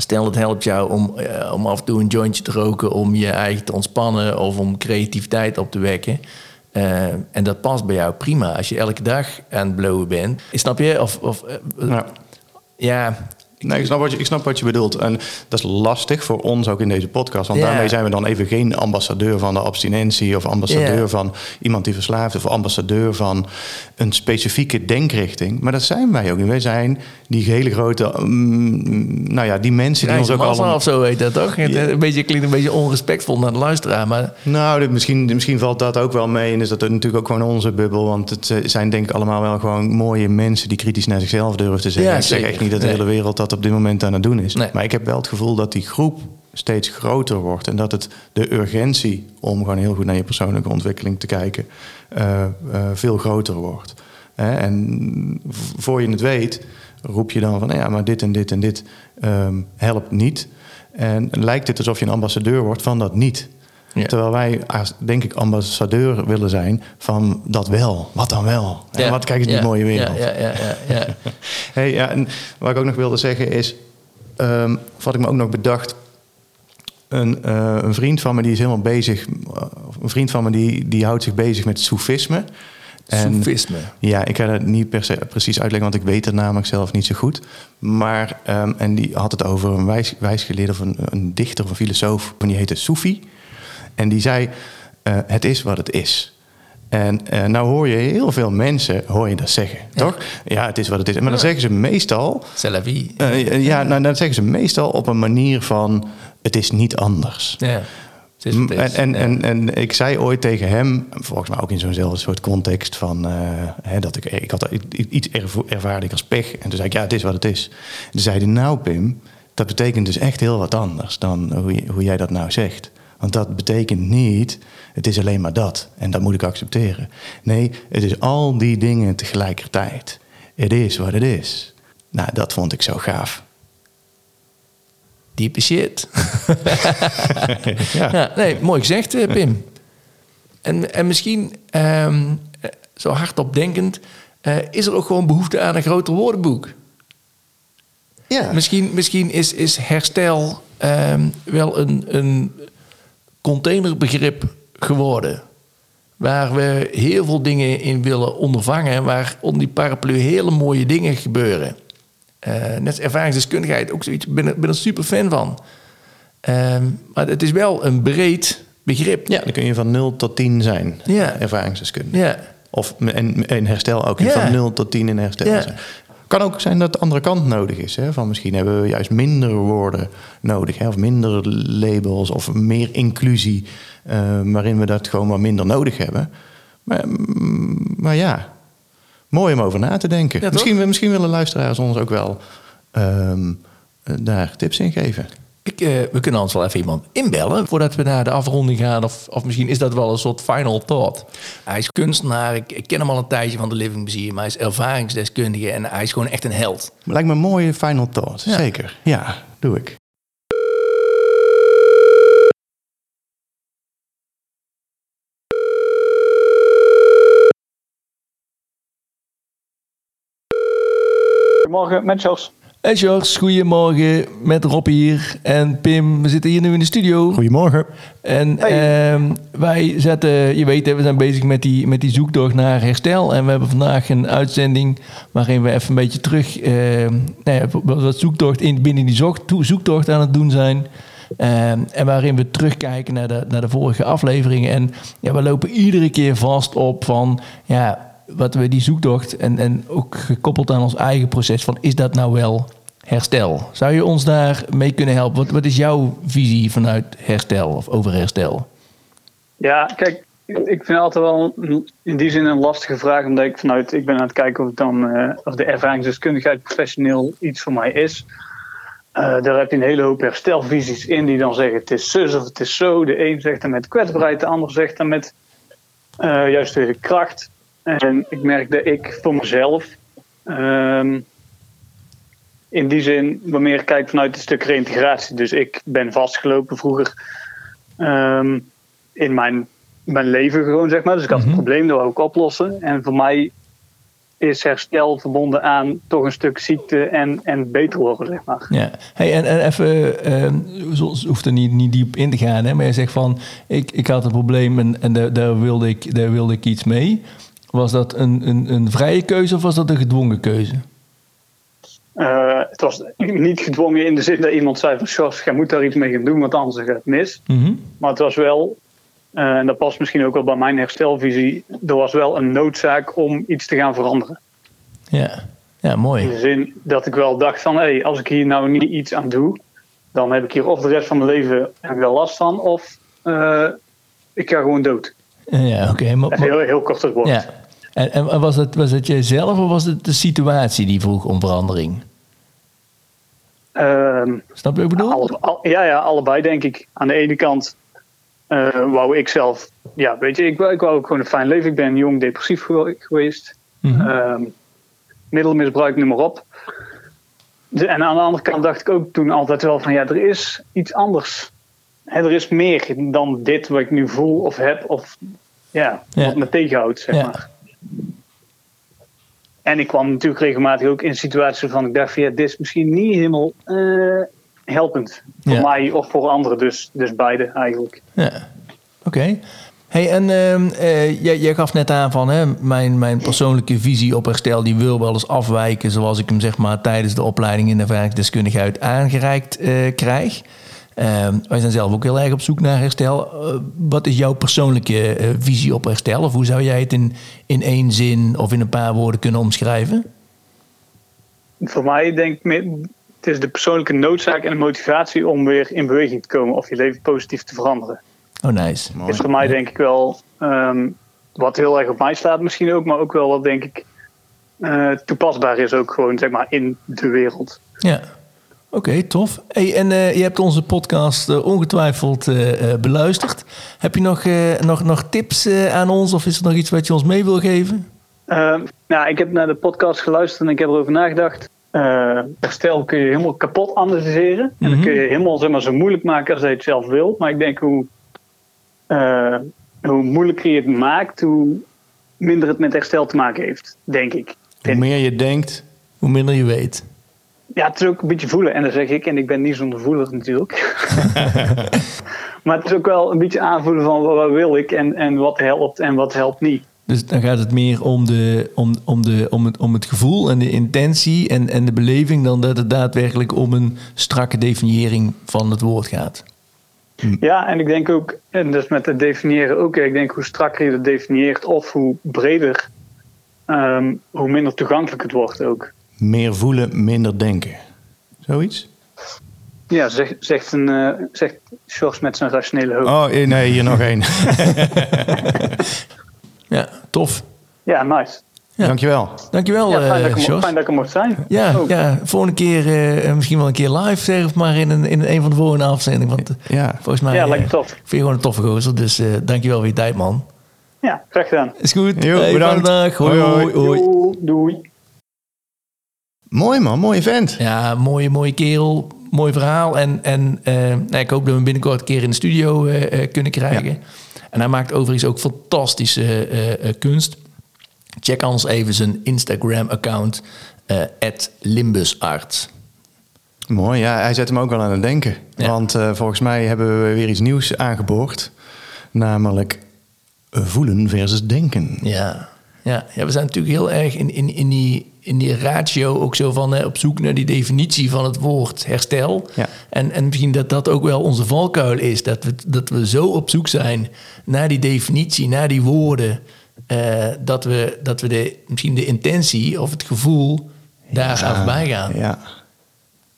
Stel, het helpt jou om, om af en toe een jointje te roken, om je eigen te ontspannen of om creativiteit op te wekken. Eh, en dat past bij jou prima. Als je elke dag aan het blowen bent. Snap je? Of, of, eh, Ja. ja, Nee, ik snap, wat je, ik snap wat je bedoelt. En dat is lastig voor ons ook in deze podcast. Want Ja. daarmee zijn we dan even geen ambassadeur van de abstinentie... of ambassadeur Ja. van iemand die verslaafd is... of ambassadeur van een specifieke denkrichting. Maar dat zijn wij ook niet. Wij zijn die hele grote... mm, nou ja, die mensen die ons ook allemaal... of zo heet dat toch? Het, Ja. een beetje, klinkt een beetje onrespectvol naar de luisteraar. Maar Nou, dit- misschien, misschien valt dat ook wel mee. En is dat natuurlijk ook gewoon onze bubbel. Want het eh, zijn denk ik allemaal wel gewoon mooie mensen... die kritisch naar zichzelf durven te zeggen. Ik zeg echt niet dat de hele wereld dat op dit moment aan het doen is. Nee. Maar ik heb wel het gevoel dat die groep steeds groter wordt. En dat het de urgentie om gewoon heel goed naar je persoonlijke ontwikkeling te kijken... eh, eh, veel groter wordt. Hè, en voor je het weet roep je dan van... ja, maar dit en dit en dit ehm, helpt niet. En lijkt het alsof je een ambassadeur wordt van dat niet... Ja. Terwijl wij, als, denk ik, ambassadeur willen zijn van dat wel. Wat dan wel? En wat kijk eens ja, die mooie wereld. Ja, ja, ja, ja, ja. Hey, ja, en wat ik ook nog wilde zeggen is... ehm, of wat ik me ook nog bedacht... Een, eh, een vriend van me die is helemaal bezig... eh, een vriend van me die, die houdt zich bezig met soefisme. En- Soefisme. Ja, ik ga dat niet per se precies uitleggen, want ik weet het namelijk zelf niet zo goed. Maar, ehm, en die had het over een wijs, wijsgeleerde of een, een dichter of een filosoof, en die heette Soefi. En die zei, eh, het is wat het is. En eh, nou hoor je heel veel mensen hoor je dat zeggen, toch? Ja, het is wat het is. Maar dan zeggen ze meestal, C'est la vie. eh, ja, nou, dan zeggen ze meestal op een manier van, het is niet anders. Ja. Is En, en, en, en ik zei ooit tegen hem, volgens mij ook in zo'nzelfde soort context van hè, dat ik, ik had iets ervaarde ik als pech. En toen zei ik, ja, het is wat het is. En toen zei hij, nou Pim, dat betekent dus echt heel wat anders dan hoe, hoe jij dat nou zegt. Want dat betekent niet, het is alleen maar dat. En dat moet ik accepteren. Nee, het is al die dingen tegelijkertijd. Het is wat het is. Nou, dat vond ik zo gaaf. Diepe shit. Ja. Ja, nee, mooi gezegd, eh, Pim. En, en misschien, ehm, eh, zo hardop denkend, eh, is er ook gewoon behoefte aan een groter woordenboek. Ja. Misschien, misschien is, is herstel ehm, wel een, een containerbegrip geworden. Waar we heel veel dingen in willen ondervangen. Waar onder die paraplu hele mooie dingen gebeuren. Eh, net als ervaringsdeskundigheid, ook zoiets. Ik ben, ben er super fan van. Ehm, maar het is wel een breed begrip. Ja, dan kun je van 0 tot 10 zijn. Ja. Ervaringsdeskundige. Ja. Of in, in herstel ook. Ja. Van 0 tot 10 in herstel Ja. zijn. Kan ook zijn dat de andere kant nodig is. Hè? Van misschien hebben we juist minder woorden nodig. Hè? Of minder labels. Of meer inclusie. eh, waarin we dat gewoon wat minder nodig hebben. Maar, mm, maar ja, mooi om over na te denken. Ja, misschien, misschien willen luisteraars ons ook wel ehm, eh, daar tips in geven. Ik, eh, we kunnen ons wel even iemand inbellen voordat we naar de afronding gaan. Of, of misschien is dat wel een soort final thought. Hij is kunstenaar. Ik, ik ken hem al een tijdje van de Living Museum. Hij is ervaringsdeskundige en hij is gewoon echt een held. Lijkt me een mooie final thought. Ja. Zeker. Ja, doe ik. Goedemorgen, met Jos. Hey George, goedemorgen met Rob hier en Pim. We zitten hier nu in de studio. Goedemorgen. En Hey. ehm, wij zetten, je weet, we zijn bezig met die, met die zoektocht naar herstel. En we hebben vandaag een uitzending waarin we even een beetje terug, ehm, nou ja, wat zoektocht in, binnen die zoektocht aan het doen zijn. Ehm, en waarin we terugkijken naar de, naar de vorige afleveringen. En ja, we lopen iedere keer vast op van, ja, wat we die zoektocht en, en ook gekoppeld aan ons eigen proces van, is dat nou wel herstel? Zou je ons daar mee kunnen helpen? Wat, wat is jouw visie vanuit herstel of over herstel? Ja, kijk, ik vind altijd wel in die zin een lastige vraag. Omdat ik vanuit, ik ben aan het kijken of, het dan, eh, of de ervaringsdeskundigheid professioneel iets voor mij is. Eh, daar heb je een hele hoop herstelvisies in die dan zeggen het is zus of het is zo. De een zegt dan met kwetsbaarheid, de ander zegt dan met eh, juist weer kracht. En ik merk dat ik voor mezelf ehm, in die zin wat meer kijk vanuit het stuk reintegratie. Dus ik ben vastgelopen vroeger ehm, in mijn, mijn leven gewoon, zeg maar. Dus ik had een probleem, dat wou ik oplossen. En voor mij is herstel verbonden aan toch een stuk ziekte en, en beter worden, zeg maar. Ja, hey, en, en even, zo- hoeft er niet, niet diep in te gaan, hè, maar je zegt van, ik, ik had een probleem en, en daar, daar, wilde ik, daar wilde ik iets mee. Was dat een, een, een vrije keuze of was dat een gedwongen keuze? Eh, het was niet gedwongen in de zin dat iemand zei van... Sjors, jij moet daar iets mee gaan doen, want anders gaat het mis. Mhm. Maar het was wel, eh, en dat past misschien ook wel bij mijn herstelvisie... er was wel een noodzaak om iets te gaan veranderen. Ja. ja, In mooi. de zin dat ik wel dacht van... hé, als ik hier nou niet iets aan doe... dan heb ik hier of de rest van mijn leven heb ik wel last van... of eh, ik ga gewoon dood. Ja, oké. maar- heel, heel kort het woord. ja. En, en was, het, was het jijzelf of was het de situatie die vroeg om verandering? Ehm, Snap je wat ik bedoel? Alle- al- ja, ja, allebei denk ik. Aan de ene kant eh, wou ik zelf, ja, weet je, ik wou, ik wou ook gewoon een fijn leven. Ik ben jong depressief gewe- geweest, Mhm. Ehm, middelmisbruik, noem maar op. De- en aan de andere kant dacht ik ook toen altijd wel van, ja, er is iets anders. Hè, er is meer dan dit wat ik nu voel of heb of ja, Ja. wat me tegenhoudt, zeg Ja. maar. En ik kwam natuurlijk regelmatig ook in situaties van ik dacht ja, dit is misschien niet helemaal eh, helpend. Voor Ja. mij of voor anderen, dus, dus beide eigenlijk. Ja, oké. Hey, en ehm, eh, jij, jij gaf net aan van hè, mijn, mijn persoonlijke visie op herstel, die wil wel eens afwijken zoals ik hem zeg maar tijdens de opleiding in de ervaringsdeskundigheid aangereikt eh, krijg. Ehm, wij zijn zelf ook heel erg op zoek naar herstel. Eh, wat is jouw persoonlijke eh, visie op herstel? Of hoe zou jij het in, in één zin of in een paar woorden kunnen omschrijven? Voor mij denk ik, het is de persoonlijke noodzaak en de motivatie om weer in beweging te komen of je leven positief te veranderen. Oh, nice. Mooi. Is voor mij denk ik wel ehm, wat heel erg op mij slaat misschien ook, maar ook wel wat denk ik eh, toepasbaar is ook gewoon zeg maar in de wereld. Ja. Oké, tof. Hey, en eh, je hebt onze podcast eh, ongetwijfeld eh, beluisterd. Heb je nog, nog, nog tips aan ons of is er nog iets wat je ons mee wil geven? Ehm, nou, ik heb naar de podcast geluisterd en ik heb erover nagedacht. Herstel kun je helemaal kapot analyseren. En dan kun je helemaal zeg maar, zo moeilijk maken als je het zelf wil. Maar ik denk hoe, hoe moeilijker je het maakt, hoe minder het met herstel te maken heeft. Denk ik. Hoe meer je denkt, Hoe minder je weet. Ja, het is ook een beetje voelen. En dan zeg ik, en ik ben niet zo'n voeler natuurlijk. maar het is ook wel een beetje aanvoelen van wat wil ik en, en wat helpt en wat helpt niet. Dus dan gaat het meer om, de, om, om, de, om, het, om het gevoel en de intentie en, en de beleving... dan dat het daadwerkelijk om een strakke definiëring van het woord gaat. Ja, en ik denk ook, en dus met het definiëren ook, ik denk hoe strakker je het definieert of hoe breder, ehm, hoe minder toegankelijk het wordt ook. Meer voelen, minder denken. Zoiets? Ja, zegt, zegt, een, eh, zegt Sjors met zijn rationele hoofd. Oh, eh, nee, hier nog één. Ja, tof. Ja, nice. Ja. Dankjewel. Dankjewel, Ja, fijn, eh dat ik, er fijn dat ik er mocht zijn. Ja, Ook. ja, volgende keer eh, misschien wel een keer live, zeg maar, in een, in een van de volgende afzendingen. Want Ja, volgens mij Ja, lijkt tof. vind je gewoon een toffe gozer. Dus eh dankjewel voor je tijd, man. Ja, graag gedaan. Is goed. Jo, Hey, bedankt. dag. Hoi, Hoi, hoi, hoi. hoi. Doei. Mooi man, mooi vent. Ja, mooie, mooie kerel. Mooi verhaal. En, en nou, ik hoop dat we hem binnenkort een keer in de studio eh, eh, kunnen krijgen. En hij maakt overigens ook fantastische kunst. Check anders even zijn Instagram-account. eh @limbusart. Mooi, ja, hij zet hem ook wel aan het denken. Ja. Want volgens mij hebben we weer iets nieuws aangeboord. Namelijk voelen versus denken. Ja. Ja, ja, we zijn natuurlijk heel erg in, in, in, die, in die ratio ook zo van op zoek naar die definitie van het woord herstel. Ja. En, en misschien dat dat ook wel onze valkuil is. Dat we, dat we zo op zoek zijn naar die definitie, naar die woorden. eh, dat we, dat we de, misschien de intentie of het gevoel daar voorbij gaan. Ja.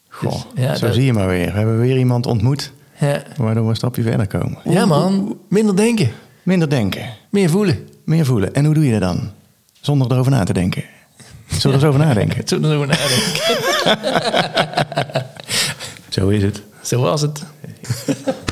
Goh, Dus, ja, zo dat- zie je maar weer. We hebben weer iemand ontmoet Ja. waardoor we een stapje verder komen. ja, man. Minder denken, Minder denken, meer voelen. meer voelen. En hoe doe je dat dan? Zonder erover na te denken. Zullen we er eens over nadenken? Zullen we erover nadenken? Zo is het. Zo was het.